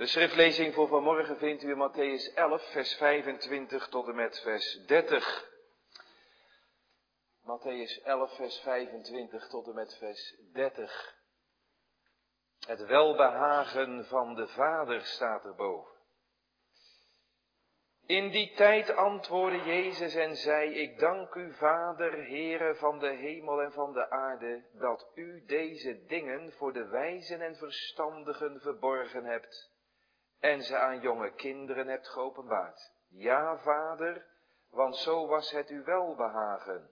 De schriftlezing voor vanmorgen vindt u in Matthäus 11, vers 25 tot en met vers 30. Matthäus 11, vers 25 tot en met vers 30. Het welbehagen van de Vader staat erboven. In die tijd antwoordde Jezus en zei, ik dank u Vader, Heere van de hemel en van de aarde, dat u deze dingen voor de wijzen en verstandigen verborgen hebt en ze aan jonge kinderen hebt geopenbaard. Ja, Vader, want zo was het u welbehagen.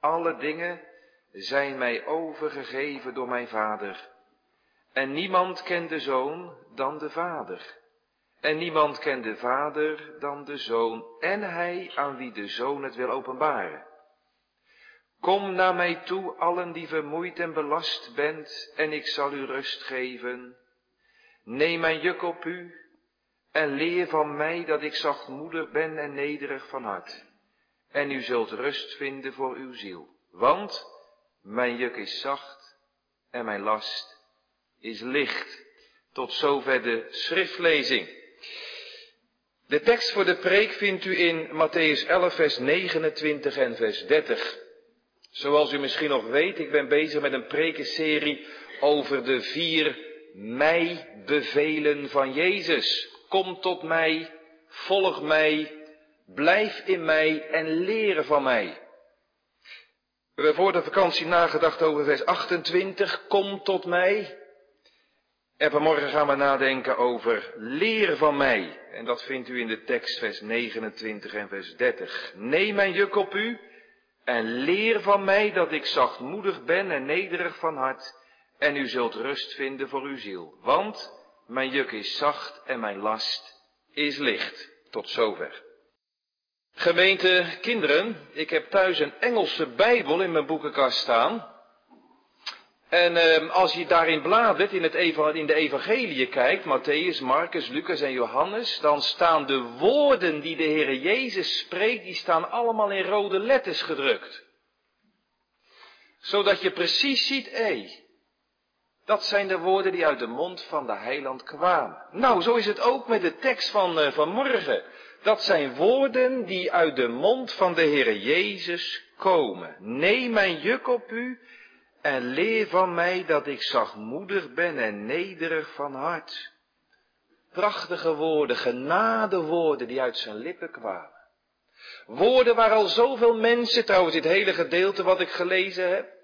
Alle dingen zijn mij overgegeven door mijn Vader. En niemand kent de Zoon dan de Vader. En niemand kent de Vader dan de Zoon en hij aan wie de Zoon het wil openbaren. Kom naar mij toe, allen die vermoeid en belast bent, en ik zal u rust geven. Neem mijn juk op u en leer van mij dat ik zachtmoedig ben en nederig van hart. En u zult rust vinden voor uw ziel. Want mijn juk is zacht en mijn last is licht. Tot zover de schriftlezing. De tekst voor de preek vindt u in Matthäus 11, vers 29 en vers 30. Zoals u misschien nog weet, ik ben bezig met een prekenserie over de vier mij-bevelen van Jezus. Kom tot mij, volg mij, blijf in mij en leren van mij. We hebben voor de vakantie nagedacht over vers 28, kom tot mij. En vanmorgen gaan we nadenken over leer van mij. En dat vindt u in de tekst vers 29 en vers 30. Neem mijn juk op u en leer van mij dat ik zachtmoedig ben en nederig van hart. En u zult rust vinden voor uw ziel. Want mijn juk is zacht en mijn last is licht. Tot zover. Gemeente kinderen, ik heb thuis een Engelse Bijbel in mijn boekenkast staan. En eh, als je daarin bladert, in, het, in de evangelie kijkt, Matthäus, Marcus, Lucas en Johannes, dan staan de woorden die de Heer Jezus spreekt, die staan allemaal in rode letters gedrukt. Zodat je precies ziet, hé, dat zijn de woorden die uit de mond van de heiland kwamen. Nou, zo is het ook met de tekst van, uh, van morgen. Dat zijn woorden die uit de mond van de Heere Jezus komen. Neem mijn juk op u en leer van mij dat ik zachtmoedig ben en nederig van hart. Prachtige woorden, genadewoorden die uit zijn lippen kwamen. Woorden waar al zoveel mensen, trouwens dit hele gedeelte wat ik gelezen heb,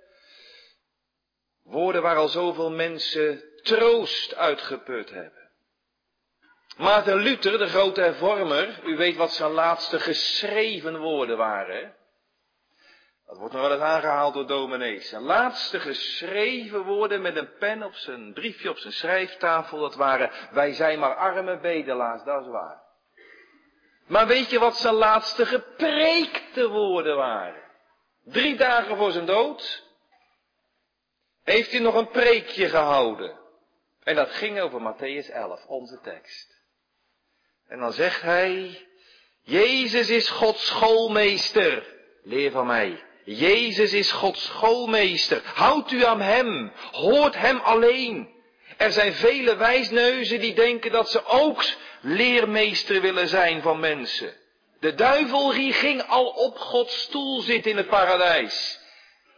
Woorden waar al zoveel mensen troost uitgeput hebben. Maarten Luther, de grote hervormer, u weet wat zijn laatste geschreven woorden waren. Dat wordt nog wel eens aangehaald door dominees. Zijn laatste geschreven woorden met een pen op zijn briefje op zijn schrijftafel, dat waren, wij zijn maar arme bedelaars, dat is waar. Maar weet je wat zijn laatste gepreekte woorden waren? Drie dagen voor zijn dood, heeft hij nog een preekje gehouden. En dat ging over Matthäus 11, onze tekst. En dan zegt hij, Jezus is Gods schoolmeester. Leer van mij. Jezus is Gods schoolmeester. Houdt u aan Hem. Hoort Hem alleen. Er zijn vele wijsneuzen die denken dat ze ook leermeester willen zijn van mensen. De duivel ging al op Gods stoel zitten in het paradijs.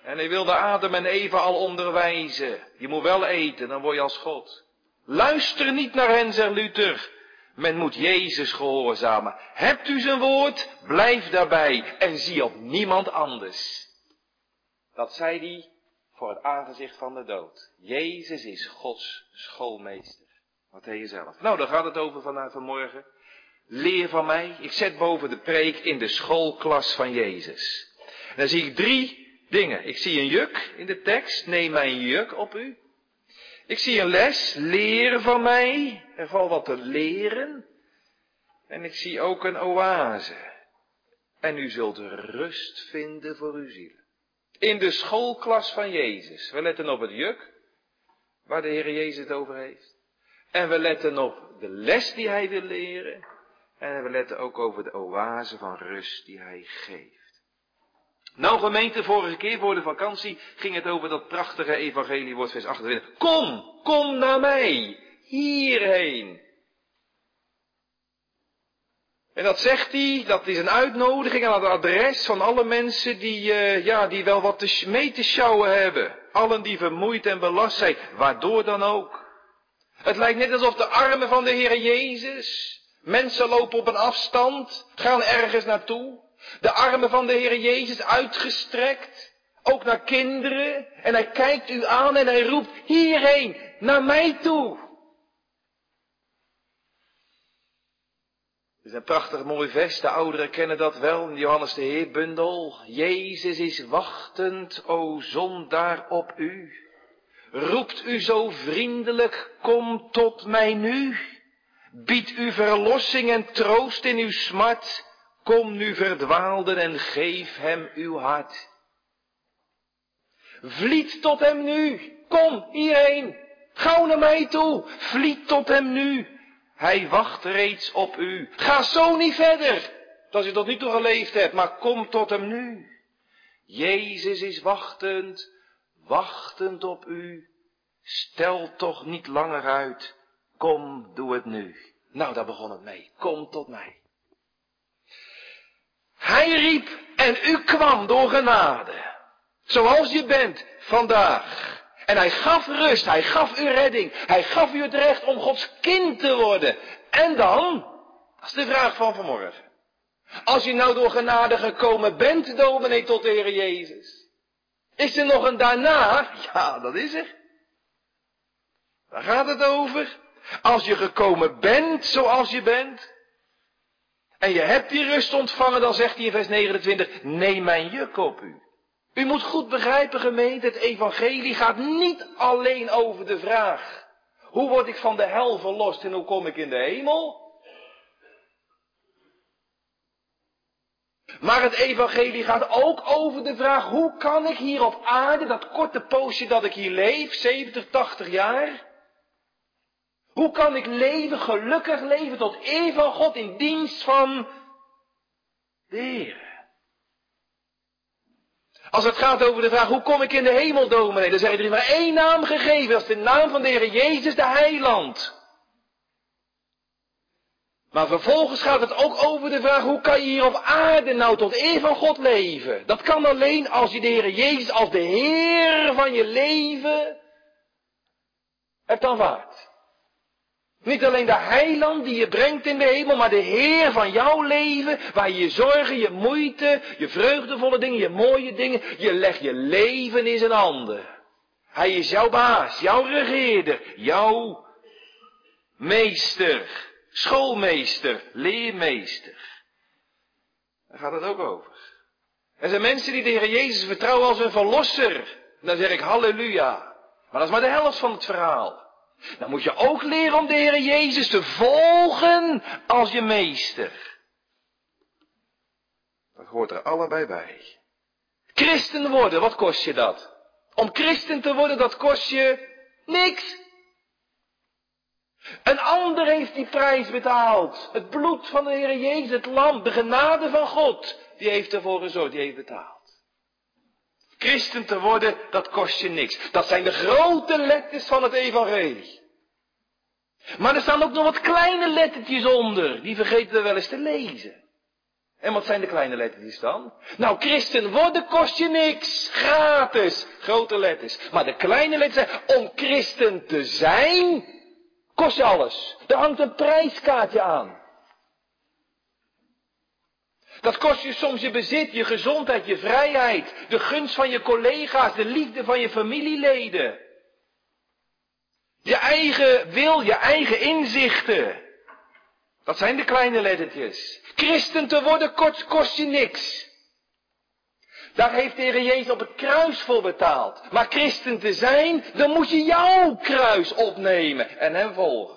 En hij wilde Adam en Eva al onderwijzen. Je moet wel eten, dan word je als God. Luister niet naar hen, zegt Luther. Men moet Jezus gehoorzamen. Hebt u zijn woord, blijf daarbij en zie op niemand anders. Dat zei hij voor het aangezicht van de dood. Jezus is Gods schoolmeester. Wat hij zelf. Nou, daar gaat het over vanuit vanmorgen. Leer van mij. Ik zet boven de preek in de schoolklas van Jezus. Dan zie ik drie dingen. Ik zie een juk in de tekst. Neem mijn juk op u. Ik zie een les. Leer van mij. Er valt wat te leren. En ik zie ook een oase. En u zult rust vinden voor uw ziel. In de schoolklas van Jezus. We letten op het juk. Waar de Heer Jezus het over heeft. En we letten op de les die hij wil leren. En we letten ook over de oase van rust die hij geeft. Nou gemeente, vorige keer voor de vakantie ging het over dat prachtige evangelie, wordt vers 28. Kom, kom naar mij, hierheen. En dat zegt hij, dat is een uitnodiging aan het adres van alle mensen die, uh, ja, die wel wat te, mee te sjouwen hebben. Allen die vermoeid en belast zijn, waardoor dan ook. Het lijkt net alsof de armen van de Heer Jezus, mensen lopen op een afstand, gaan ergens naartoe. De armen van de Heer Jezus uitgestrekt, ook naar kinderen. En hij kijkt u aan en hij roept hierheen, naar mij toe. Het is een prachtig mooi vers, de ouderen kennen dat wel, Johannes de Heerbundel. Jezus is wachtend, o zondaar, op u. Roept u zo vriendelijk, kom tot mij nu. Bied u verlossing en troost in uw smart. Kom nu verdwaalden en geef hem uw hart. Vliet tot hem nu. Kom hierheen. Gauw naar mij toe. Vliet tot hem nu. Hij wacht reeds op u. Ga zo niet verder, als u tot nu toe geleefd hebt, maar kom tot hem nu. Jezus is wachtend, wachtend op u. Stel toch niet langer uit. Kom, doe het nu. Nou, daar begon het mee. Kom tot mij. Hij riep en u kwam door genade. Zoals je bent vandaag. En hij gaf rust, hij gaf u redding, hij gaf u het recht om Gods kind te worden. En dan, dat is de vraag van vanmorgen. Als je nou door genade gekomen bent, dominee, tot de Heer Jezus. Is er nog een daarna? Ja, dat is er. Waar gaat het over? Als je gekomen bent zoals je bent. En je hebt die rust ontvangen, dan zegt hij in vers 29, neem mijn juk op u. U moet goed begrijpen, gemeente, het evangelie gaat niet alleen over de vraag, hoe word ik van de hel verlost en hoe kom ik in de hemel? Maar het evangelie gaat ook over de vraag, hoe kan ik hier op aarde, dat korte poosje dat ik hier leef, 70, 80 jaar, hoe kan ik leven, gelukkig leven, tot eer van God in dienst van de Heer? Als het gaat over de vraag, hoe kom ik in de hemel? Dan je er maar één naam gegeven. Dat is de naam van de Heer Jezus, de Heiland. Maar vervolgens gaat het ook over de vraag, hoe kan je hier op aarde nou tot eer van God leven? Dat kan alleen als je de Heer Jezus als de Heer van je leven hebt aanvaard. Niet alleen de heiland die je brengt in de hemel, maar de Heer van jouw leven, waar je je zorgen, je moeite, je vreugdevolle dingen, je mooie dingen, je legt je leven in zijn handen. Hij is jouw baas, jouw regeerder, jouw meester, schoolmeester, leermeester. Daar gaat het ook over. Er zijn mensen die de Heer Jezus vertrouwen als hun verlosser. Dan zeg ik halleluja. Maar dat is maar de helft van het verhaal. Dan moet je ook leren om de Heer Jezus te volgen als je meester. Dat hoort er allebei bij. Christen worden, wat kost je dat? Om christen te worden, dat kost je niks. Een ander heeft die prijs betaald. Het bloed van de Heer Jezus, het lam, de genade van God, die heeft ervoor gezorgd, die heeft betaald. Christen te worden, dat kost je niks. Dat zijn de grote letters van het evangelie. Maar er staan ook nog wat kleine lettertjes onder. Die vergeten we wel eens te lezen. En wat zijn de kleine lettertjes dan? Nou, christen worden kost je niks. Gratis. Grote letters. Maar de kleine letters zijn, om christen te zijn, kost je alles. Er hangt een prijskaartje aan. Dat kost je soms je bezit, je gezondheid, je vrijheid, de gunst van je collega's, de liefde van je familieleden. Je eigen wil, je eigen inzichten. Dat zijn de kleine lettertjes. Christen te worden kost, kost je niks. Daar heeft de Heer Jezus op het kruis voor betaald. Maar christen te zijn, dan moet je jouw kruis opnemen en hem volgen.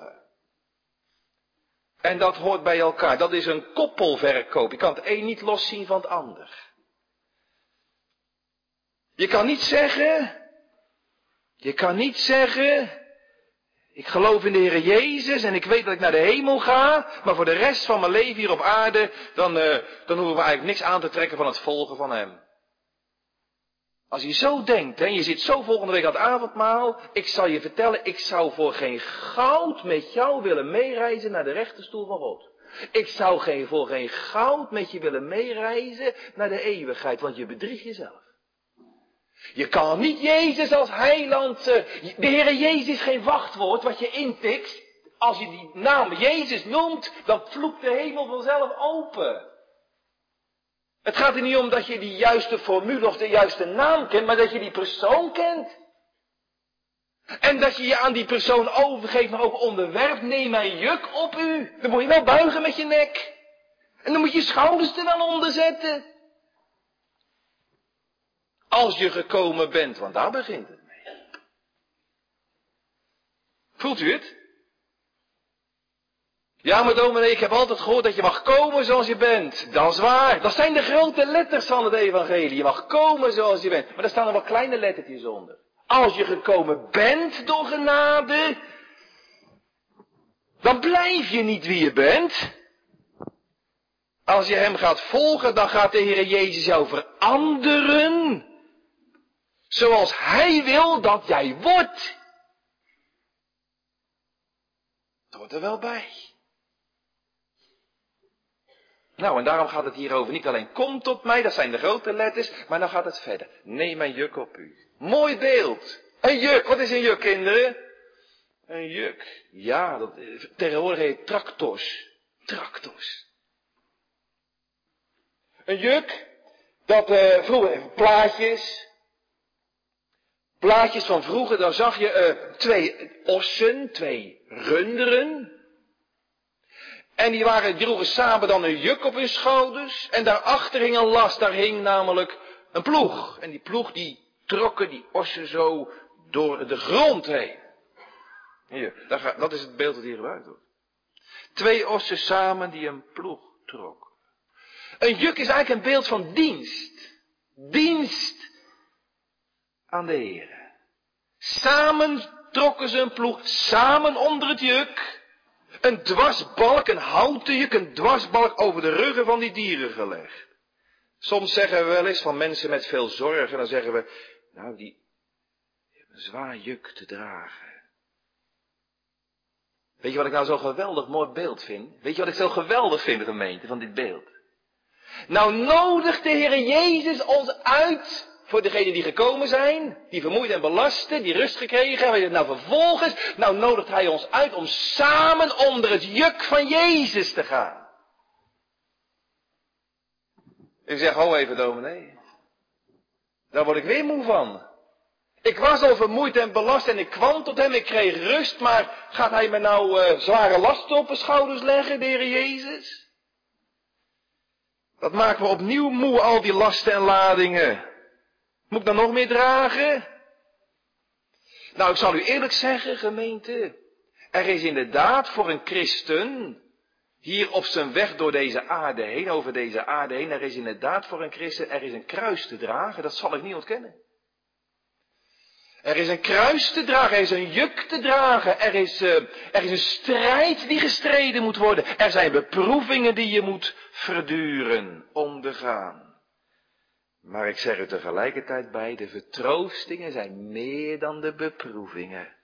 En dat hoort bij elkaar. Dat is een koppelverkoop. Je kan het een niet loszien van het ander. Je kan niet zeggen, je kan niet zeggen, ik geloof in de Heer Jezus en ik weet dat ik naar de hemel ga, maar voor de rest van mijn leven hier op aarde, dan, uh, dan hoeven we eigenlijk niks aan te trekken van het volgen van Hem. Als je zo denkt en je zit zo volgende week aan het avondmaal, ik zal je vertellen, ik zou voor geen goud met jou willen meereizen naar de rechterstoel van God. Ik zou geen, voor geen goud met je willen meereizen naar de eeuwigheid, want je bedriegt jezelf. Je kan niet Jezus als heiland. De Heere Jezus is geen wachtwoord wat je intikt. Als je die naam Jezus noemt, dan vloekt de hemel vanzelf open. Het gaat er niet om dat je die juiste formule of de juiste naam kent, maar dat je die persoon kent. En dat je je aan die persoon overgeeft, maar ook onderwerpt. Neem mijn juk op u. Dan moet je wel buigen met je nek. En dan moet je schouders er wel onder zetten. Als je gekomen bent, want daar begint het mee. Voelt u het? Ja, maar dominee, ik heb altijd gehoord dat je mag komen zoals je bent. Dat is waar. Dat zijn de grote letters van het evangelie. Je mag komen zoals je bent. Maar daar staan er wel kleine lettertjes onder. Als je gekomen bent door genade, dan blijf je niet wie je bent. Als je hem gaat volgen, dan gaat de Heer Jezus jou veranderen. Zoals hij wil dat jij wordt. Dat hoort er wel bij. Nou, en daarom gaat het hier over niet alleen kom tot mij, dat zijn de grote letters, maar dan gaat het verder. Neem mijn juk op u. Mooi beeld. Een juk, wat is een juk, kinderen? Een juk. Ja, dat, tegenwoordig heet tractors. Tractors. Een juk, dat uh, vroeger, plaatjes. Plaatjes van vroeger, dan zag je uh, twee ossen, twee runderen. En die waren, droegen samen dan een juk op hun schouders. En daarachter hing een last, daar hing namelijk een ploeg. En die ploeg die trokken die ossen zo door de grond heen. Hier, dat is het beeld dat hier gebruikt wordt. Twee ossen samen die een ploeg trokken. Een juk is eigenlijk een beeld van dienst. Dienst aan de Heer. Samen trokken ze een ploeg, samen onder het juk. Een dwarsbalk, een houten een dwarsbalk over de ruggen van die dieren gelegd. Soms zeggen we wel eens van mensen met veel zorgen, dan zeggen we, nou die hebben een zwaar juk te dragen. Weet je wat ik nou zo'n geweldig mooi beeld vind? Weet je wat ik zo geweldig vind, gemeente, van dit beeld? Nou nodigt de Heer Jezus ons uit voor degenen die gekomen zijn, die vermoeid en belasten, die rust gekregen hebben. Nou vervolgens, nou nodigt Hij ons uit om samen onder het juk van Jezus te gaan. Ik zeg, ho even dominee. Daar word ik weer moe van. Ik was al vermoeid en belast en ik kwam tot hem, ik kreeg rust, maar gaat hij me nou uh, zware lasten op mijn schouders leggen, de Jezus? Dat maken we opnieuw moe, al die lasten en ladingen. Moet ik dan nog meer dragen? Nou, ik zal u eerlijk zeggen, gemeente. Er is inderdaad voor een christen, hier op zijn weg door deze aarde heen, over deze aarde heen, er is inderdaad voor een christen, er is een kruis te dragen, dat zal ik niet ontkennen. Er is een kruis te dragen, er is een juk te dragen, er is, uh, er is een strijd die gestreden moet worden, er zijn beproevingen die je moet verduren, ondergaan. Maar ik zeg er tegelijkertijd bij, de vertroostingen zijn meer dan de beproevingen.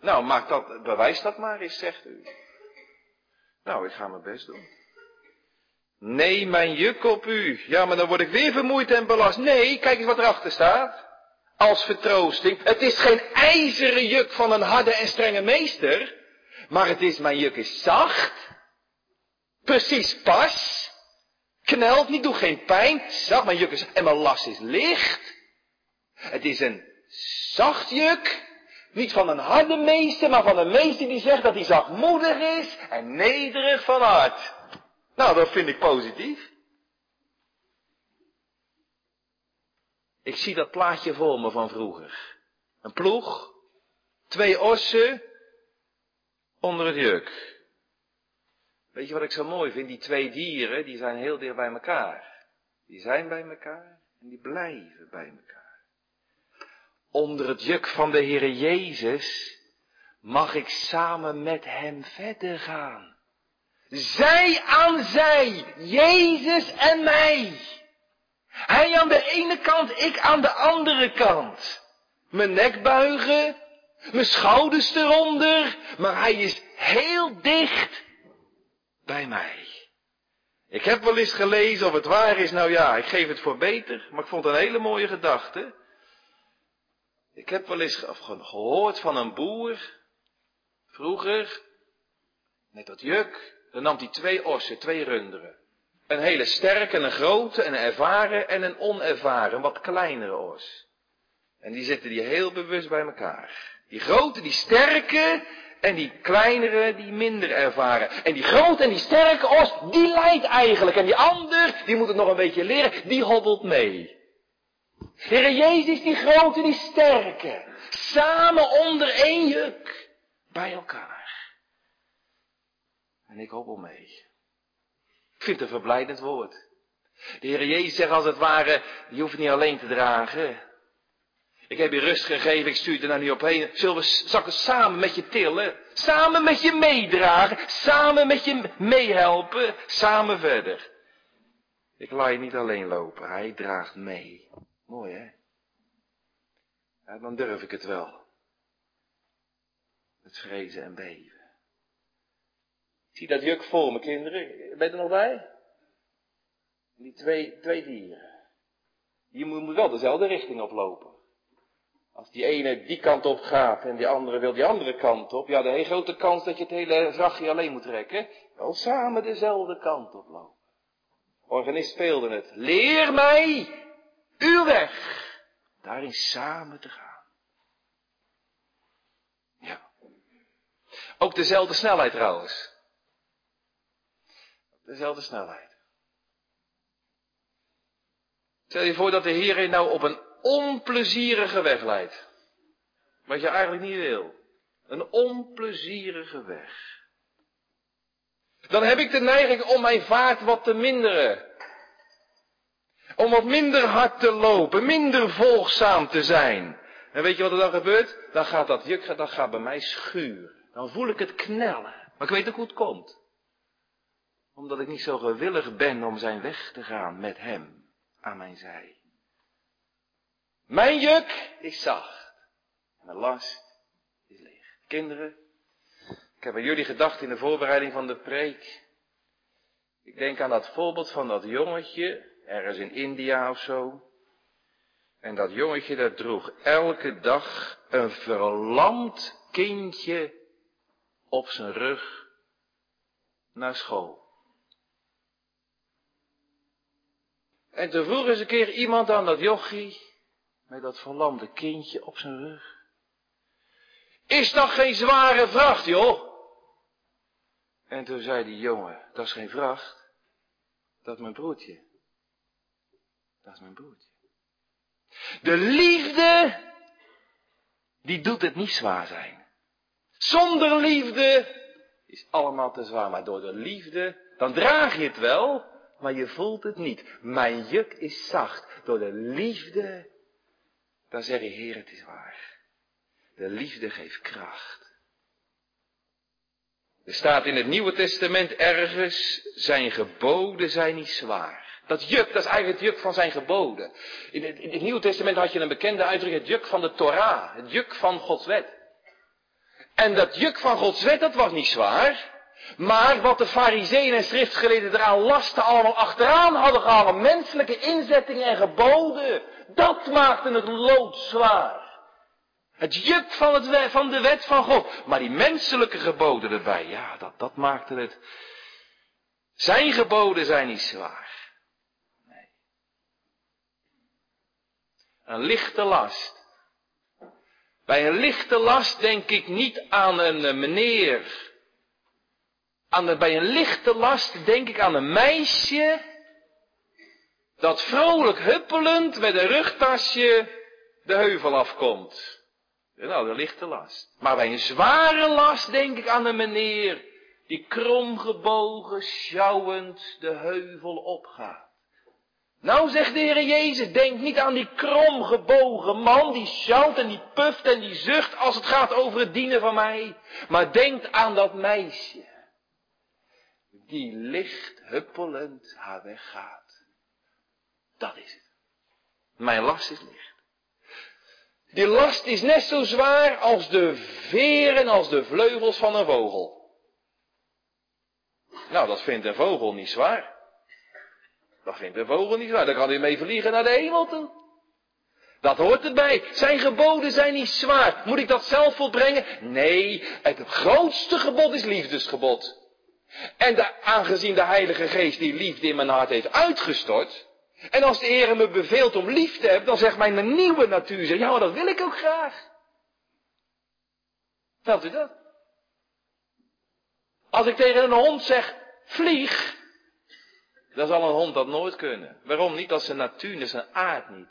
Nou, maak dat, bewijs dat maar eens, zegt u. Nou, ik ga mijn best doen. Neem mijn juk op u. Ja, maar dan word ik weer vermoeid en belast. Nee, kijk eens wat erachter staat. Als vertroosting. Het is geen ijzeren juk van een harde en strenge meester. Maar het is, mijn juk is zacht. Precies pas. Knelt niet, doet geen pijn. Zacht, mijn juk is, en mijn last is licht. Het is een zacht juk. Niet van een harde meester, maar van een meester die zegt dat hij zachtmoedig is en nederig van hart. Nou, dat vind ik positief. Ik zie dat plaatje voor me van vroeger. Een ploeg, twee ossen onder het juk. Weet je wat ik zo mooi vind? Die twee dieren, die zijn heel dicht bij elkaar. Die zijn bij elkaar en die blijven bij elkaar. Onder het juk van de Heere Jezus mag ik samen met Hem verder gaan. Zij aan zij, Jezus en mij. Hij aan de ene kant, ik aan de andere kant. Mijn nek buigen, mijn schouders eronder, maar hij is heel dicht bij mij. Ik heb wel eens gelezen of het waar is, nou ja, ik geef het voor beter, maar ik vond het een hele mooie gedachte. Ik heb wel eens gehoord van een boer, vroeger, met dat juk, dan nam hij twee ossen, twee runderen. Een hele sterke, een grote, een ervaren en een onervaren, wat kleinere os. En die zitten die heel bewust bij elkaar. Die grote, die sterke en die kleinere, die minder ervaren. En die grote en die sterke os, die leidt eigenlijk. En die ander, die moet het nog een beetje leren, die hobbelt mee. Heer Jezus, die grote, die sterke. Samen onder één juk. Bij elkaar. En ik hobbel mee. Ik vind het een verblijdend woord. De Heer Jezus zegt als het ware, je hoeft niet alleen te dragen. Ik heb je rust gegeven, ik stuur er nou niet op heen. Zullen we zakken samen met je tillen? Samen met je meedragen? Samen met je meehelpen? Samen verder. Ik laat je niet alleen lopen, hij draagt mee. Mooi hè? Ja, dan durf ik het wel. Het vrezen en beven. Zie dat juk voor me, kinderen. Ben je er nog bij? Die twee, twee dieren. Je moet wel dezelfde richting oplopen. Als die ene die kant op gaat en die andere wil die andere kant op, ja, de hele grote kans dat je het hele vrachtje alleen moet trekken. Wel samen dezelfde kant op lopen. Organist speelde het. Leer mij uw weg. Daarin samen te gaan. Ja. Ook dezelfde snelheid trouwens. Dezelfde snelheid. Stel je voor dat de Heer nou op een onplezierige weg leidt. Wat je eigenlijk niet wil. Een onplezierige weg. Dan heb ik de neiging om mijn vaart wat te minderen. Om wat minder hard te lopen, minder volgzaam te zijn. En weet je wat er dan gebeurt? Dan gaat dat juk, dat gaat bij mij schuren. Dan voel ik het knellen. Maar ik weet ook hoe het komt. Omdat ik niet zo gewillig ben om zijn weg te gaan met hem aan mijn zij. Mijn juk is zacht. En mijn last is licht. Kinderen, ik heb aan jullie gedacht in de voorbereiding van de preek. Ik denk aan dat voorbeeld van dat jongetje, ergens in India of zo. En dat jongetje dat droeg elke dag een verlamd kindje op zijn rug naar school. En toen vroeg eens een keer iemand aan dat jochie, met dat verlamde kindje op zijn rug. Is dat geen zware vracht, joh? En toen zei die jongen, dat is geen vracht, dat is mijn broertje. Dat is mijn broertje. De liefde, die doet het niet zwaar zijn. Zonder liefde is allemaal te zwaar, maar door de liefde, dan draag je het wel, maar je voelt het niet. Mijn juk is zacht. Door de liefde dan zeg je, Heer, het is waar. De liefde geeft kracht. Er staat in het Nieuwe Testament ergens, zijn geboden zijn niet zwaar. Dat juk, dat is eigenlijk het juk van zijn geboden. In het, Nieuwe Testament had je een bekende uitdrukking, het juk van de Torah, het juk van Gods wet. En dat juk van Gods wet, dat was niet zwaar. Maar wat de fariseeën en schriftgeleerden eraan lasten allemaal achteraan hadden gehangen, menselijke inzettingen en geboden, dat maakte het lood zwaar. Het juk van, het, van de wet van God. Maar die menselijke geboden erbij, ja, dat, dat maakte het. Zijn geboden zijn niet zwaar. Nee. Een lichte last. Bij een lichte last denk ik niet aan een eh, meneer. Bij een lichte last denk ik aan een meisje dat vrolijk huppelend met een rugtasje de heuvel afkomt. Nou, dat ligt de last. Maar bij een zware last denk ik aan een meneer die kromgebogen, sjouwend de heuvel opgaat. Nou, zegt de Heer Jezus, denk niet aan die kromgebogen man die sjouwt en die puft en die zucht als het gaat over het dienen van mij. Maar denk aan dat meisje die licht huppelend haar weg gaat. Dat is het. Mijn last is licht. Die last is net zo zwaar als de veren, als de vleugels van een vogel. Nou, dat vindt een vogel niet zwaar. Dat vindt een vogel niet zwaar. Dan kan hij mee vliegen naar de hemel toe. Dat hoort erbij. Zijn geboden zijn niet zwaar. Moet ik dat zelf volbrengen? Nee, het grootste gebod is liefdesgebod. En aangezien de Heilige Geest die liefde in mijn hart heeft uitgestort. En als de Heer me beveelt om lief te hebben, dan zegt mijn nieuwe natuur, ja, maar dat wil ik ook graag. Velt u dat? Als ik tegen een hond zeg, vlieg, dan zal een hond dat nooit kunnen. Waarom niet? Dat is zijn natuur, dat is zijn aard niet.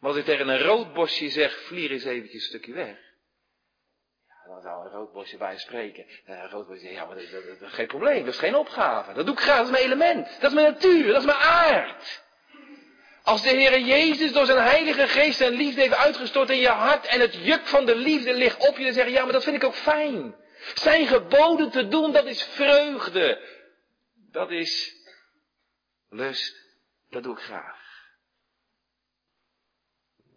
Maar als ik tegen een roodbosje zeg, vlieg eens eventjes een stukje weg. Dan zou een roodbosje bij spreken. een roodbosje zegt, ja, maar dat, dat, is geen probleem, dat is geen opgave. Dat doe ik graag, dat is mijn element. Dat is mijn natuur, dat is mijn aard. Als de Heer Jezus door zijn heilige geest en liefde heeft uitgestort in je hart en het juk van de liefde ligt op je, dan zeg je, ja, maar dat vind ik ook fijn. Zijn geboden te doen, dat is vreugde. Dat is lust. Dat doe ik graag.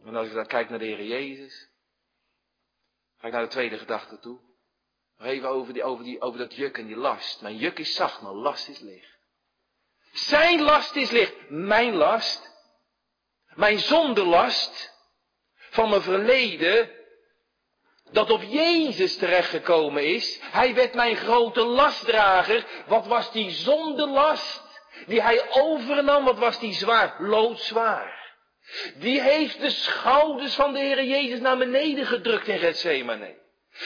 En als ik dan kijk naar de Heer Jezus, ga ik naar de tweede gedachte toe. Nog even over, die, over, die, over dat juk en die last. Mijn juk is zacht, mijn last is licht. Zijn last is licht. Mijn last, mijn zondelast van mijn verleden, dat op Jezus terechtgekomen is. Hij werd mijn grote lastdrager. Wat was die zondelast die hij overnam? Wat was die zwaar? Loodzwaar. Die heeft de schouders van de Heer Jezus naar beneden gedrukt in Gethsemane.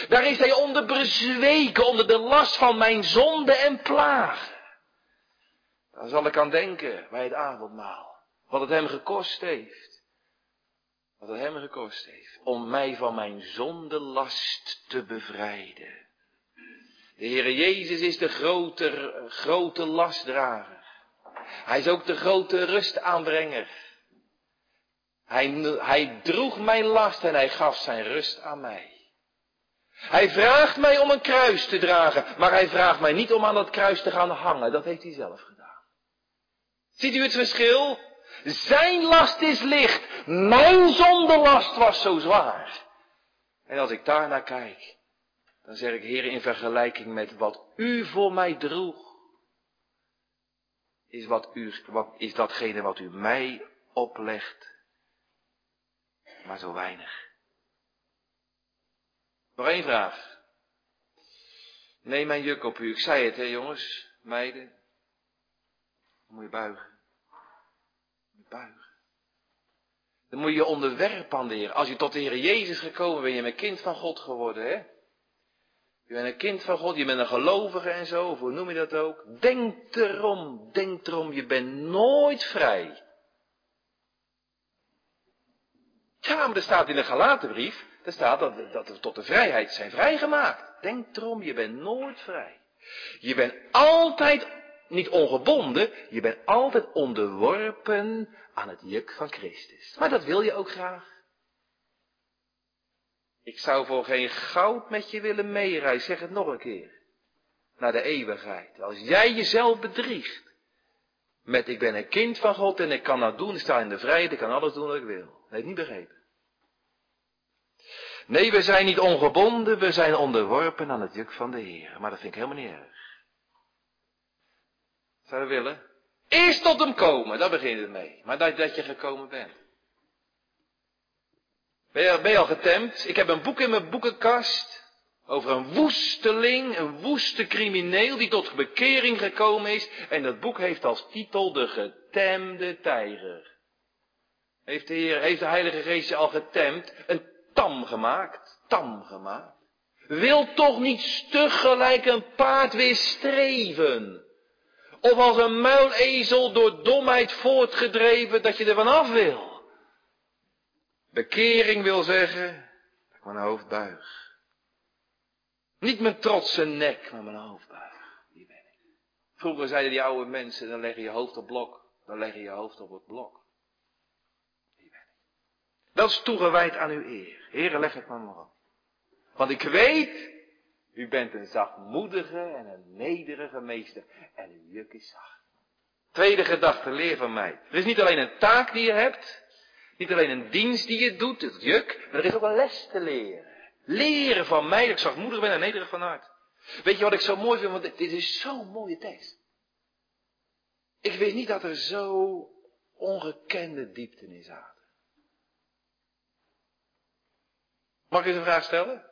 Daar is hij onder bezweken, onder de last van mijn zonde en plagen. Daar zal ik aan denken bij het avondmaal. Wat het hem gekost heeft. Wat het hem gekost heeft. Om mij van mijn zondelast te bevrijden. De Heer Jezus is de grote, grote lastdrager. Hij is ook de grote rustaanbrenger. Hij, hij droeg mijn last en hij gaf zijn rust aan mij. Hij vraagt mij om een kruis te dragen, maar hij vraagt mij niet om aan dat kruis te gaan hangen. Dat heeft hij zelf gedaan. Ziet u het verschil? Zijn last is licht, mijn zondelast was zo zwaar. En als ik daar naar kijk, dan zeg ik, Heer, in vergelijking met wat u voor mij droeg, is, wat u, wat, is datgene wat u mij oplegt maar zo weinig. Nog één vraag. Neem mijn juk op u. Ik zei het, hè jongens, meiden. Dan moet je buigen. Buigen. Dan moet je onderwerpen aan de Heer. Als je tot de Heer Jezus gekomen bent, ben je een kind van God geworden, hè? Je bent een kind van God, je bent een gelovige en zo, hoe noem je dat ook? Denk erom, denk erom, je bent nooit vrij. Ja, maar er staat in de Galatenbrief, er staat dat, dat we tot de vrijheid zijn vrijgemaakt. Denk erom, je bent nooit vrij. Je bent altijd niet ongebonden, je bent altijd onderworpen aan het juk van Christus. Maar dat wil je ook graag. Ik zou voor geen goud met je willen meereizen, zeg het nog een keer. Naar de eeuwigheid. Als jij jezelf bedriegt. Met ik ben een kind van God en ik kan dat doen, ik sta in de vrijheid, ik kan alles doen wat ik wil. Dat heeft niet begrepen. Nee, we zijn niet ongebonden, we zijn onderworpen aan het juk van de Heer. Maar dat vind ik helemaal niet erg. Zou je willen? Eerst tot hem komen, daar begint het mee. Maar dat, dat je gekomen bent. Ben je, ben je al getemd? Ik heb een boek in mijn boekenkast. Over een woesteling, een woeste crimineel die tot bekering gekomen is. En dat boek heeft als titel De Getemde Tijger. Heeft de Heer, heeft de Heilige Geest je al getemd? Een tam gemaakt, tam gemaakt. Wil toch niet stug gelijk een paard weer streven? Of als een muilezel door domheid voortgedreven dat je er vanaf wil? Bekering wil zeggen dat ik mijn hoofd buig. Niet mijn trotse nek, maar mijn hoofd buig. Die ben ik. Vroeger zeiden die oude mensen, dan leg je je hoofd op blok. Dan leg je je hoofd op het blok. Dat is toegewijd aan uw eer. Heren, leg het maar maar op. Want ik weet, u bent een zachtmoedige en een nederige meester. En uw juk is zacht. Tweede gedachte, leer van mij. Er is niet alleen een taak die je hebt. Niet alleen een dienst die je doet, het juk. Maar er is ook een les te leren. Leren van mij dat ik zachtmoedig ben en nederig van hart. Weet je wat ik zo mooi vind? Want dit is zo'n mooie tekst. Ik weet niet dat er zo ongekende diepten in zaten. Mag ik eens een vraag stellen?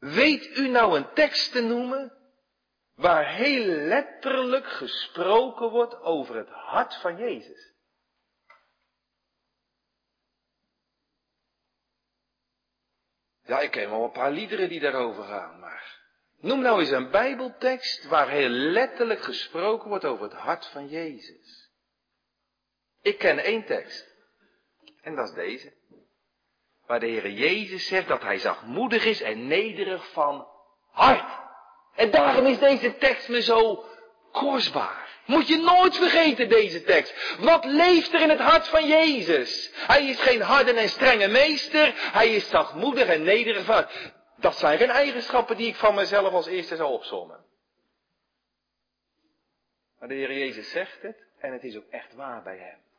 Weet u nou een tekst te noemen waar heel letterlijk gesproken wordt over het hart van Jezus? Ja, ik ken wel een paar liederen die daarover gaan, maar noem nou eens een Bijbeltekst waar heel letterlijk gesproken wordt over het hart van Jezus. Ik ken één tekst. En dat is deze. Waar de Heer Jezus zegt dat hij zachtmoedig is en nederig van hart. En daarom is deze tekst me zo kostbaar. Moet je nooit vergeten deze tekst. Wat leeft er in het hart van Jezus? Hij is geen harde en strenge meester. Hij is zachtmoedig en nederig van Dat zijn geen eigenschappen die ik van mezelf als eerste zou opzommen. Maar de Heer Jezus zegt het en het is ook echt waar bij hem.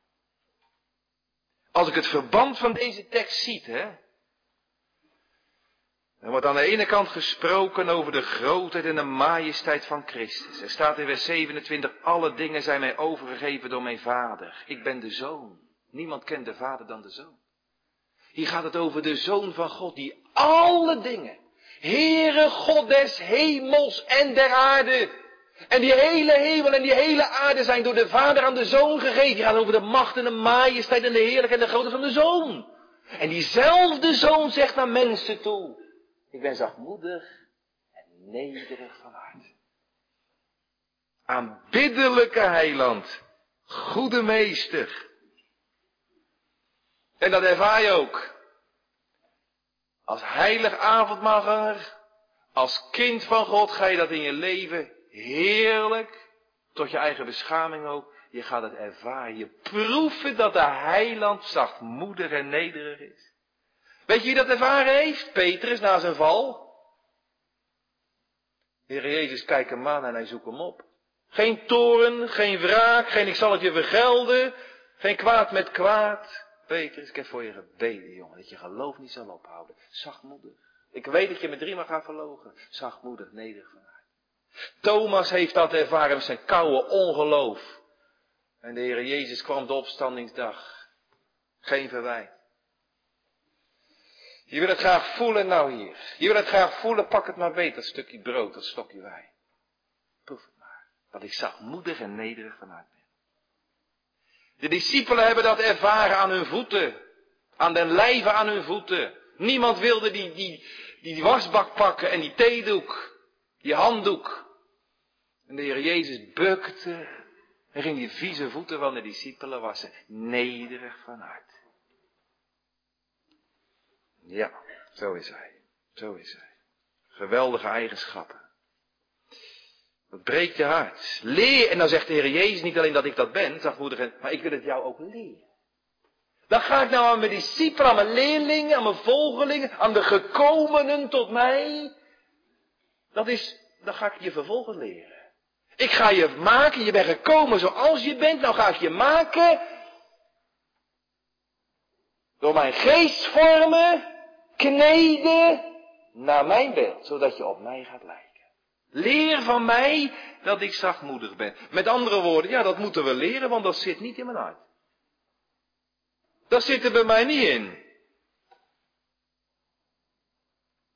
Als ik het verband van deze tekst ziet, hè. Er wordt aan de ene kant gesproken over de grootheid en de majesteit van Christus. Er staat in vers 27, alle dingen zijn mij overgegeven door mijn vader. Ik ben de zoon. Niemand kent de vader dan de zoon. Hier gaat het over de zoon van God die alle dingen, Heere God des hemels en der aarde, en die hele hemel en die hele aarde zijn door de Vader aan de Zoon gegeven. Die gaan over de macht en de majesteit en de heerlijkheid en de grootte van de Zoon. En diezelfde Zoon zegt naar mensen toe. Ik ben zachtmoedig en nederig van hart. Aanbiddelijke heiland. Goede meester. En dat ervaar je ook. Als heilig avondmaalganger. Als kind van God ga je dat in je leven heerlijk, tot je eigen beschaming ook. Je gaat het ervaren. Je proeft dat de heiland zachtmoedig en nederig is. Weet je wie dat ervaren heeft? Petrus na zijn val. Heer Jezus kijkt hem aan en hij zoekt hem op. Geen toren, geen wraak, geen ik zal het je vergelden. Geen kwaad met kwaad. Petrus, ik heb voor je gebeden, jongen, dat je geloof niet zal ophouden. Zachtmoedig. Ik weet dat je me driemaal gaat verlogen. Zachtmoedig, nederig Thomas heeft dat ervaren met zijn koude ongeloof. En de Heer Jezus kwam de opstandingsdag. Geen verwijt. Je wil het graag voelen, nou hier. Je wil het graag voelen, pak het maar dat stukje brood, dat stokje wijn. Proef het maar. Dat ik zachtmoedig en nederig vanuit ben. De discipelen hebben dat ervaren aan hun voeten. Aan den lijve aan hun voeten. Niemand wilde die, die, die wasbak pakken en die theedoek. Die handdoek. En de Heer Jezus bukte en ging die vieze voeten van de discipelen wassen. Nederig van hart. Ja, zo is hij. Zo is hij. Geweldige eigenschappen. Dat breekt je hart. Leer, en dan zegt de Heer Jezus niet alleen dat ik dat ben, zachtmoedig, maar ik wil het jou ook leren. Dan ga ik nou aan mijn discipelen, aan mijn leerlingen, aan mijn volgelingen, aan de gekomenen tot mij. Dat is, dan ga ik je vervolgens leren. Ik ga je maken, je bent gekomen zoals je bent, nou ga ik je maken. Door mijn geest vormen, kneden naar mijn beeld, zodat je op mij gaat lijken. Leer van mij dat ik zachtmoedig ben. Met andere woorden, ja, dat moeten we leren, want dat zit niet in mijn hart. Dat zit er bij mij niet in.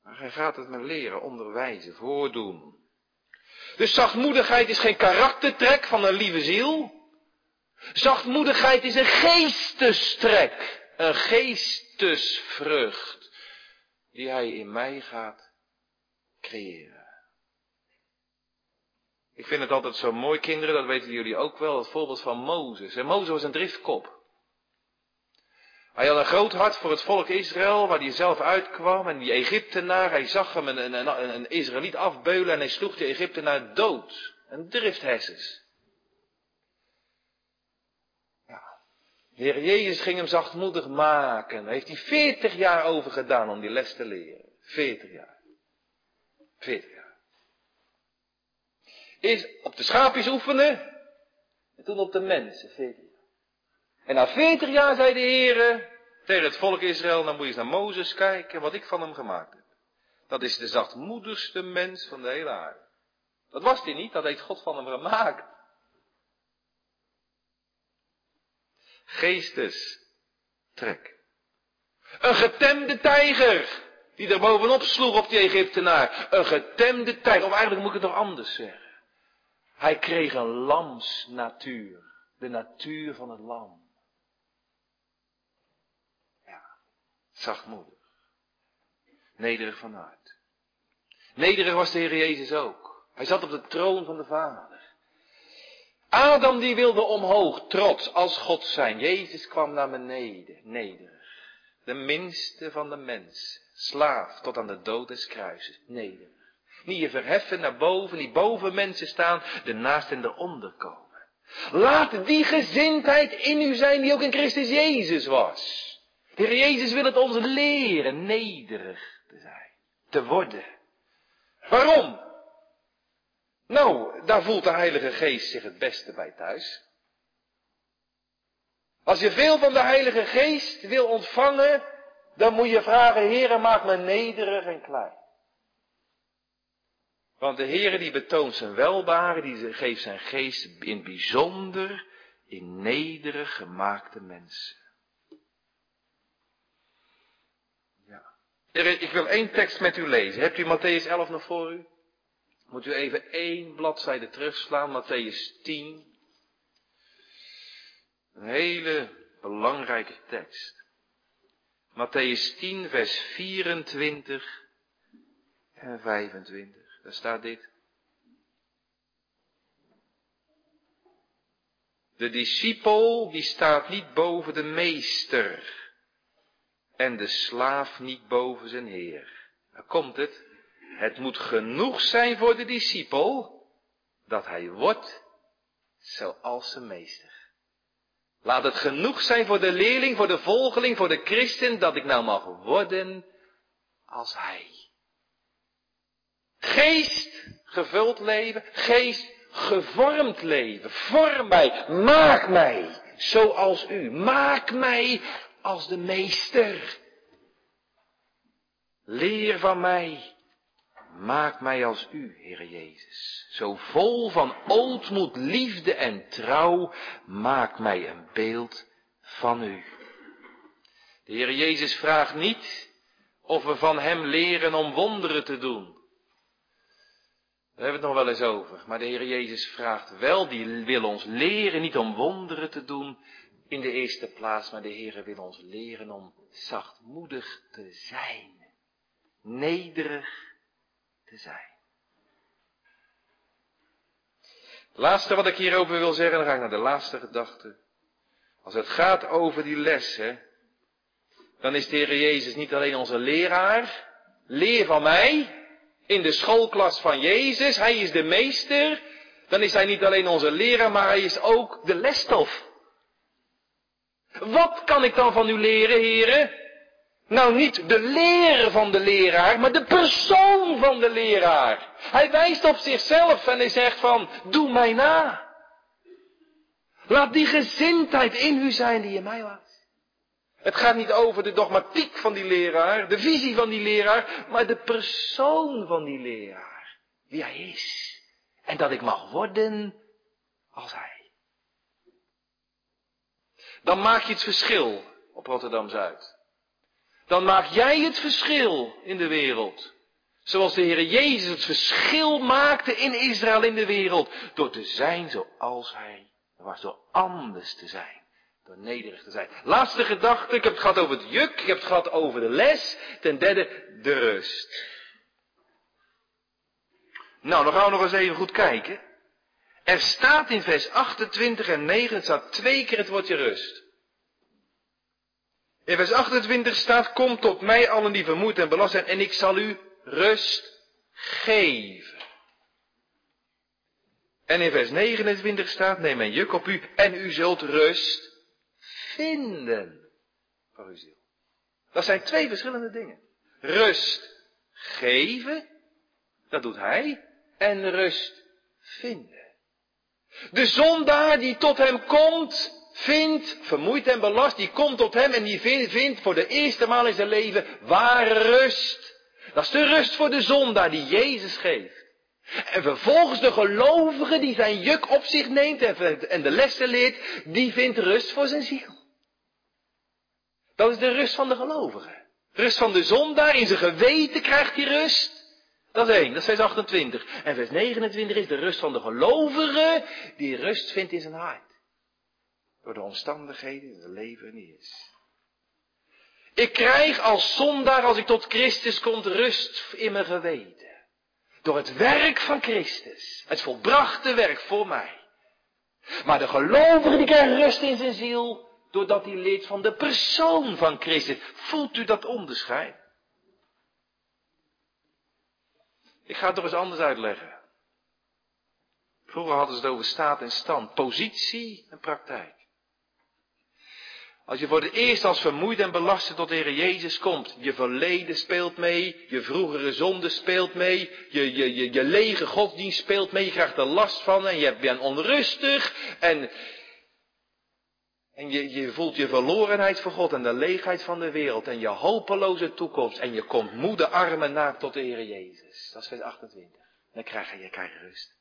Maar hij gaat het me leren, onderwijzen, voordoen. Dus zachtmoedigheid is geen karaktertrek van een lieve ziel. Zachtmoedigheid is een geestestrek. Een geestesvrucht. Die hij in mij gaat creëren. Ik vind het altijd zo mooi, kinderen, dat weten jullie ook wel, het voorbeeld van Mozes. En Mozes was een driftkop. Hij had een groot hart voor het volk Israël, waar hij zelf uitkwam. En die Egyptenaar, hij zag hem een, een, Israëliet afbeulen en hij sloeg de Egyptenaar dood. Een drifthesses. Ja. De Heer Jezus ging hem zachtmoedig maken. Daar heeft hij veertig jaar over gedaan om die les te leren. Veertig jaar. Veertig jaar. Eerst op de schaapjes oefenen. En toen op de mensen. Veertig en na veertig jaar zei de Heer tegen het volk Israël, dan moet je eens naar Mozes kijken wat ik van hem gemaakt heb. Dat is de zachtmoedigste mens van de hele aarde. Dat was hij niet, dat heeft God van hem gemaakt. Geestestrek. Een getemde tijger. Die er bovenop sloeg op die Egyptenaar. Een getemde tijger. Of eigenlijk moet ik het nog anders zeggen. Hij kreeg een lamsnatuur. De natuur van het lam. Zachtmoedig. Nederig van hart. Nederig was de Heer Jezus ook. Hij zat op de troon van de Vader. Adam die wilde omhoog, trots als God zijn. Jezus kwam naar beneden, nederig. De minste van de mensen. Slaaf tot aan de dood des kruises. Nederig. Niet je verheffen naar boven, niet boven mensen staan, ernaast en eronder komen. Laat die gezindheid in u zijn die ook in Christus Jezus was. De Heer Jezus wil het ons leren nederig te zijn, te worden. Waarom? Nou, daar voelt de Heilige Geest zich het beste bij thuis. Als je veel van de Heilige Geest wil ontvangen, dan moet je vragen, Heere, maak me nederig en klein. Want de Heere die betoont zijn welbaren, die geeft zijn geest in bijzonder in nederig gemaakte mensen. Ik wil één tekst met u lezen. Hebt u Matthäus 11 nog voor u? Moet u even één bladzijde terugslaan, Matthäus 10. Een hele belangrijke tekst. Matthäus 10, vers 24 en 25. Daar staat dit. De discipel die staat niet boven de meester en de slaaf niet boven zijn heer. Daar komt het. Het moet genoeg zijn voor de discipel dat hij wordt zoals zijn meester. Laat het genoeg zijn voor de leerling, voor de volgeling, voor de christen, dat ik nou mag worden als hij. Geest gevuld leven, geest gevormd leven. Vorm mij, maak mij zoals u. Maak mij als de meester. Leer van mij Maak mij als u, Heer Jezus, zo vol van ootmoed, liefde en trouw, maak mij een beeld van u. De Heer Jezus vraagt niet of we van Hem leren om wonderen te doen. Daar hebben we het nog wel eens over. Maar de Heer Jezus vraagt wel, die wil ons leren niet om wonderen te doen in de eerste plaats, maar de Heer wil ons leren om zachtmoedig te zijn. Nederig te zijn. Laatste wat ik hierover wil zeggen, dan ga ik naar de laatste gedachte. Als het gaat over die les, hè, dan is de Heer Jezus niet alleen onze leraar. Leer van mij in de schoolklas van Jezus. Hij is de meester. Dan is hij niet alleen onze leraar, maar hij is ook de lesstof. Wat kan ik dan van u leren, heren? Nou, niet de leer van de leraar, maar de persoon van de leraar. Hij wijst op zichzelf en hij zegt van, doe mij na. Laat die gezindheid in u zijn die in mij was. Het gaat niet over de dogmatiek van die leraar, de visie van die leraar, maar de persoon van die leraar. Wie hij is. En dat ik mag worden als hij. Dan maak je het verschil op Rotterdam Zuid dan maak jij het verschil in de wereld. Zoals de Heer Jezus het verschil maakte in Israël in de wereld. Door te zijn zoals Hij was. Door anders te zijn. Door nederig te zijn. Laatste gedachte. Ik heb het gehad over het juk. Ik heb het gehad over de les. Ten derde de rust. Nou, dan gaan we nog eens even goed kijken. Er staat in vers 28 en 9, het staat twee keer het woordje rust. In vers 28 staat, kom tot mij allen die vermoeid en belast zijn en ik zal u rust geven. En in vers 29 staat, neem mijn juk op u en u zult rust vinden voor uw ziel. Dat zijn twee verschillende dingen. Rust geven, dat doet hij, en rust vinden. De zondaar die tot hem komt, vindt, vermoeid en belast, die komt tot hem en die vindt, voor de eerste maal in zijn leven ware rust. Dat is de rust voor de zondaar die Jezus geeft. En vervolgens de gelovige die zijn juk op zich neemt en de lessen leert, die vindt rust voor zijn ziel. Dat is de rust van de gelovige. Rust van de zondaar, in zijn geweten krijgt hij rust. Dat is één, dat is vers 28. En vers 29 is de rust van de gelovige, die rust vindt in zijn hart. Door de omstandigheden in het leven niet is. Ik krijg als zondaar, als ik tot Christus kom, rust in mijn geweten. Door het werk van Christus. Het volbrachte werk voor mij. Maar de gelovige die krijgt rust in zijn ziel, doordat hij leert van de persoon van Christus. Voelt u dat onderscheid? Ik ga het toch eens anders uitleggen. Vroeger hadden ze het over staat en stand, positie en praktijk. Als je voor de eerst als vermoeid en belast tot de Heer Jezus komt, je verleden speelt mee, je vroegere zonde speelt mee, je, je, je, lege godsdienst speelt mee, je krijgt er last van en je bent onrustig en, en je, je voelt je verlorenheid voor God en de leegheid van de wereld en je hopeloze toekomst en je komt moede armen naar tot de Heer Jezus. Dat is vers 28. Dan krijg je, je rust.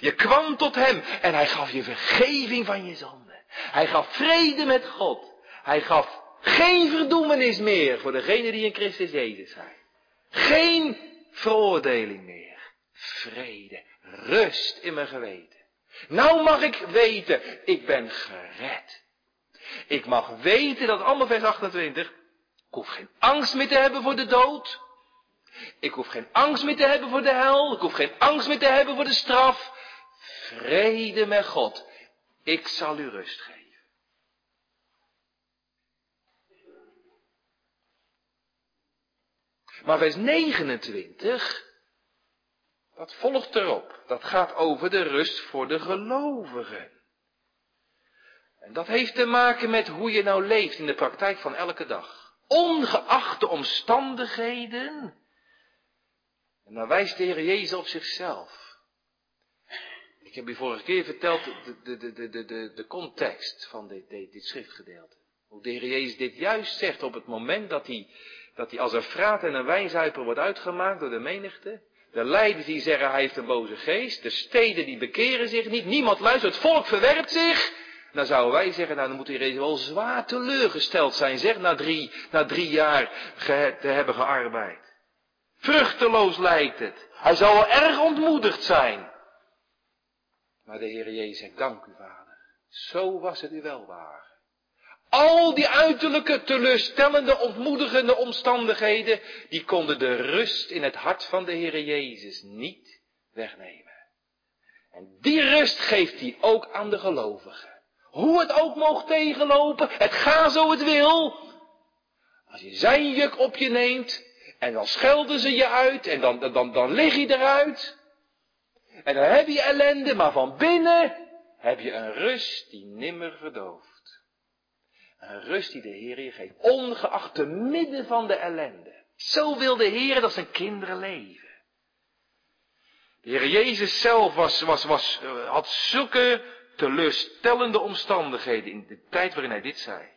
Je kwam tot Hem en Hij gaf je vergeving van je zonde. Hij gaf vrede met God. Hij gaf geen verdoemenis meer voor degenen die in Christus Jezus zijn. Geen veroordeling meer. Vrede, rust in mijn geweten. Nou mag ik weten, ik ben gered. Ik mag weten, dat allemaal vers 28, ik hoef geen angst meer te hebben voor de dood. Ik hoef geen angst meer te hebben voor de hel. Ik hoef geen angst meer te hebben voor de straf. Vrede met God. Ik zal u rust geven. Maar vers 29, dat volgt erop. Dat gaat over de rust voor de gelovigen. En dat heeft te maken met hoe je nou leeft in de praktijk van elke dag. Ongeacht de omstandigheden. En dan wijst de Heer Jezus op zichzelf. Ik heb u vorige keer verteld de, de, de, de, de, de context van dit, dit, schriftgedeelte. Hoe de Heer Jezus dit juist zegt op het moment dat hij, dat hij als een fraat en een wijnzuiper wordt uitgemaakt door de menigte. De leiders die zeggen hij heeft een boze geest. De steden die bekeren zich niet. Niemand luistert. Het volk verwerpt zich. Dan zouden wij zeggen, nou dan moet de Heer Jezus wel zwaar teleurgesteld zijn, zeg, na drie, na drie jaar te hebben gearbeid. Vruchteloos lijkt het. Hij zal wel erg ontmoedigd zijn. Maar de Heer Jezus zegt, dank u vader. Zo was het u wel waar. Al die uiterlijke, teleurstellende, ontmoedigende omstandigheden, die konden de rust in het hart van de Heer Jezus niet wegnemen. En die rust geeft hij ook aan de gelovigen. Hoe het ook mocht tegenlopen, het gaat zo het wil. Als je zijn juk op je neemt, en dan schelden ze je uit, en dan, dan, dan lig je eruit. En dan heb je ellende, maar van binnen heb je een rust die nimmer verdooft. Een rust die de Heer je geeft, ongeacht te midden van de ellende. Zo wil de Heer dat zijn kinderen leven. De Heer Jezus zelf was, was, was, eh, had zulke teleurstellende omstandigheden in de tijd waarin hij dit zei.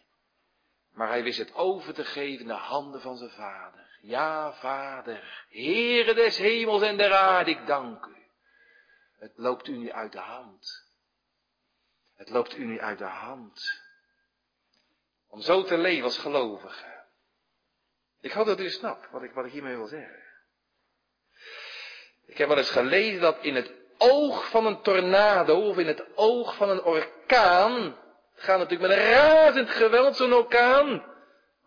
Maar hij wist het over te geven de handen van zijn vader. Ja, vader, Heere des hemels en der aarde, ik dank u. Het loopt u nu uit de hand. Het loopt u nu uit de hand. Om zo te leven als gelovige. Ik hoop dat u snapt wat ik, wat hiermee wil zeggen. Ik heb wel eens gelezen dat in het oog van een tornado of in het oog van een orkaan, het gaat natuurlijk met een razend geweld zo'n orkaan,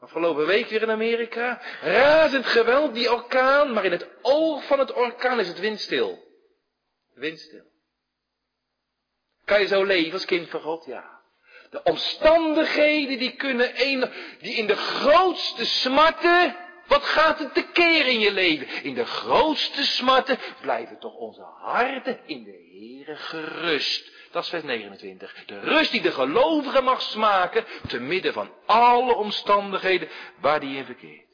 afgelopen week weer in Amerika, razend geweld die orkaan, maar in het oog van het orkaan is het windstil. Windstil. Kan je zo leven als kind van God? Ja. De omstandigheden die kunnen een, die in de grootste smarten, wat gaat het te keer in je leven? In de grootste smarten blijven toch onze harten in de Heere gerust. Dat is vers 29. De rust die de gelovige mag smaken, te midden van alle omstandigheden waar die in verkeert.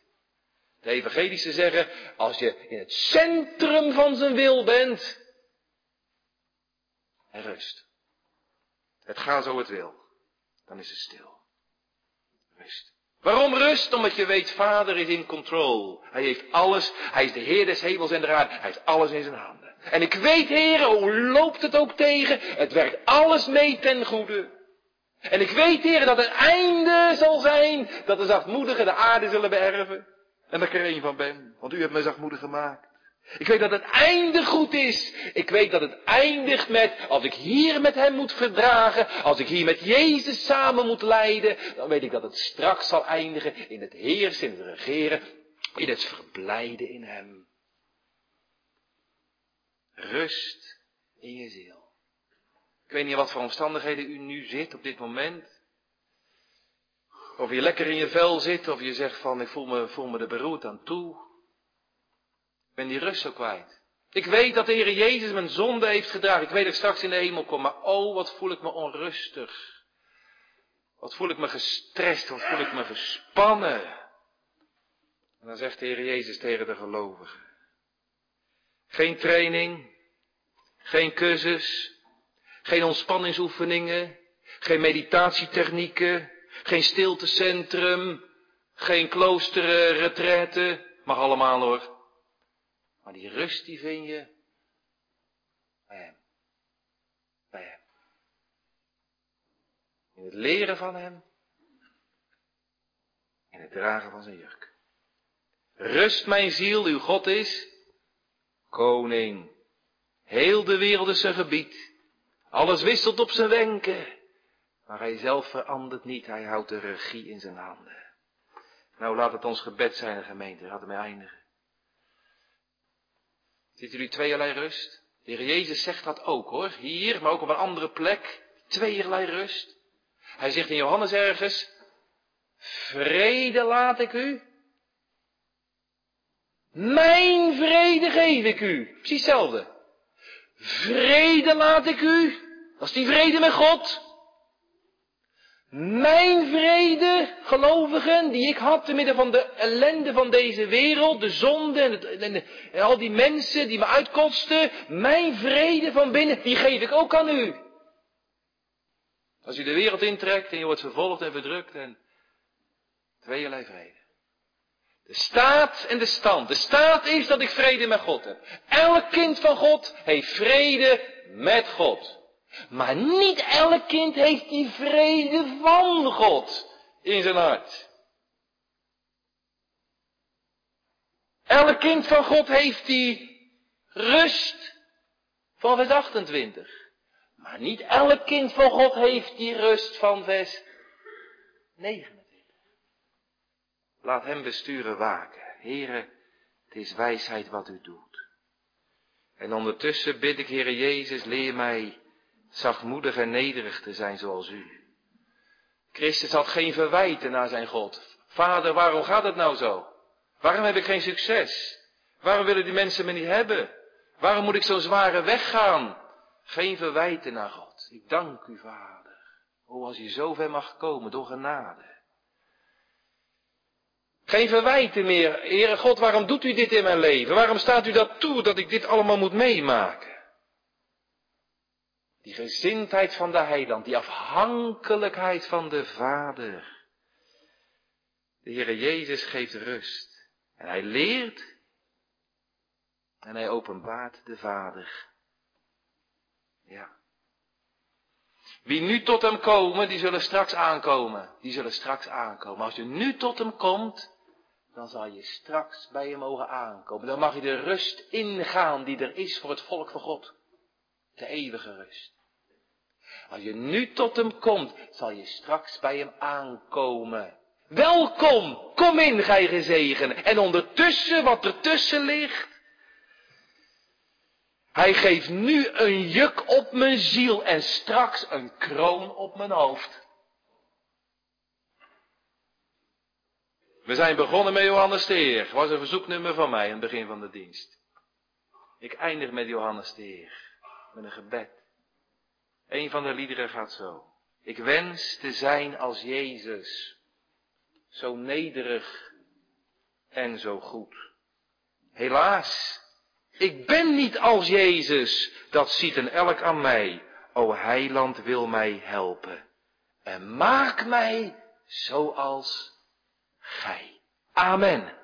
De evangelische zeggen, als je in het centrum van zijn wil bent, en rust. Het gaat zo het wil. Dan is het stil. Rust. Waarom rust? Omdat je weet, Vader is in control. Hij heeft alles. Hij is de Heer des hemels en der aarde. Hij heeft alles in zijn handen. En ik weet, heren, hoe loopt het ook tegen? Het werkt alles mee ten goede. En ik weet, heren, dat het einde zal zijn dat de zachtmoedigen de aarde zullen beërven. En dat ik er een van ben, want u hebt mij zachtmoedig gemaakt. Ik weet dat het einde goed is. Ik weet dat het eindigt met, als ik hier met hem moet verdragen, als ik hier met Jezus samen moet lijden, dan weet ik dat het straks zal eindigen in het heersen, in het regeren, in het verblijden in hem. Rust in je ziel. Ik weet niet wat voor omstandigheden u nu zit op dit moment. Of je lekker in je vel zit, of je zegt van ik voel me, voel me er beroerd aan toe. Ik ben die rust zo kwijt. Ik weet dat de Heer Jezus mijn zonde heeft gedragen. Ik weet dat ik straks in de hemel kom, maar oh, wat voel ik me onrustig. Wat voel ik me gestrest, wat voel ik me gespannen. En dan zegt de Heer Jezus tegen de gelovigen. Geen training, geen cursus, geen ontspanningsoefeningen, geen meditatietechnieken, geen stiltecentrum, geen kloosteren, retraite, mag allemaal hoor. Maar die rust die vind je bij hem. Bij hem. In het leren van hem. In het dragen van zijn jurk. Rust mijn ziel, uw God is koning. Heel de wereld is zijn gebied. Alles wisselt op zijn wenken. Maar hij zelf verandert niet. Hij houdt de regie in zijn handen. Nou, laat het ons gebed zijn, gemeente. Laten we eindigen. Ziet jullie tweeërlei rust? De Heer Jezus zegt dat ook hoor. Hier, maar ook op een andere plek. Tweeërlei rust. Hij zegt in Johannes ergens. Vrede laat ik u. Mijn vrede geef ik u. Precies hetzelfde. Vrede laat ik u. Dat is die vrede met God. Mijn vrede, gelovigen, die ik had te midden van de ellende van deze wereld, de zonde en, al die mensen die me uitkotsten, mijn vrede van binnen, die geef ik ook aan u. Als u de wereld intrekt en je wordt vervolgd en verdrukt en tweeërlei vrede. De staat en de stand. De staat is dat ik vrede met God heb. Elk kind van God heeft vrede met God. Maar niet elk kind heeft die vrede van God in zijn hart. Elk kind van God heeft die rust van vers 28. Maar niet elk kind van God heeft die rust van vers 29. Laat hem besturen waken. Heren, het is wijsheid wat u doet. En ondertussen bid ik, Heere Jezus, leer mij zachtmoedig en nederig te zijn zoals u. Christus had geen verwijten naar zijn God. Vader, waarom gaat het nou zo? Waarom heb ik geen succes? Waarom willen die mensen me niet hebben? Waarom moet ik zo'n zware weg gaan? Geen verwijten naar God. Ik dank u, Vader. O, als je zo ver mag komen door genade. Geen verwijten meer. Heere God, waarom doet u dit in mijn leven? Waarom staat u dat toe dat ik dit allemaal moet meemaken? Die gezindheid van de heiland, die afhankelijkheid van de Vader. De Heere Jezus geeft rust. En hij leert en hij openbaart de Vader. Ja. Wie nu tot hem komen, die zullen straks aankomen. Die zullen straks aankomen. Als je nu tot hem komt, dan zal je straks bij hem mogen aankomen. Dan mag je de rust ingaan die er is voor het volk van God. De eeuwige rust. Als je nu tot hem komt, zal je straks bij hem aankomen. Welkom, kom in, gij gezegen. En ondertussen, wat ertussen ligt. Hij geeft nu een juk op mijn ziel en straks een kroon op mijn hoofd. We zijn begonnen met Johannes de Heer. Was een verzoeknummer van mij in het begin van de dienst. Ik eindig met Johannes de Heer. Met een gebed. Een van de liederen gaat zo. Ik wens te zijn als Jezus. Zo nederig en zo goed. Helaas, ik ben niet als Jezus. Dat ziet een elk aan mij. O heiland wil mij helpen. En maak mij zoals gij. Amen.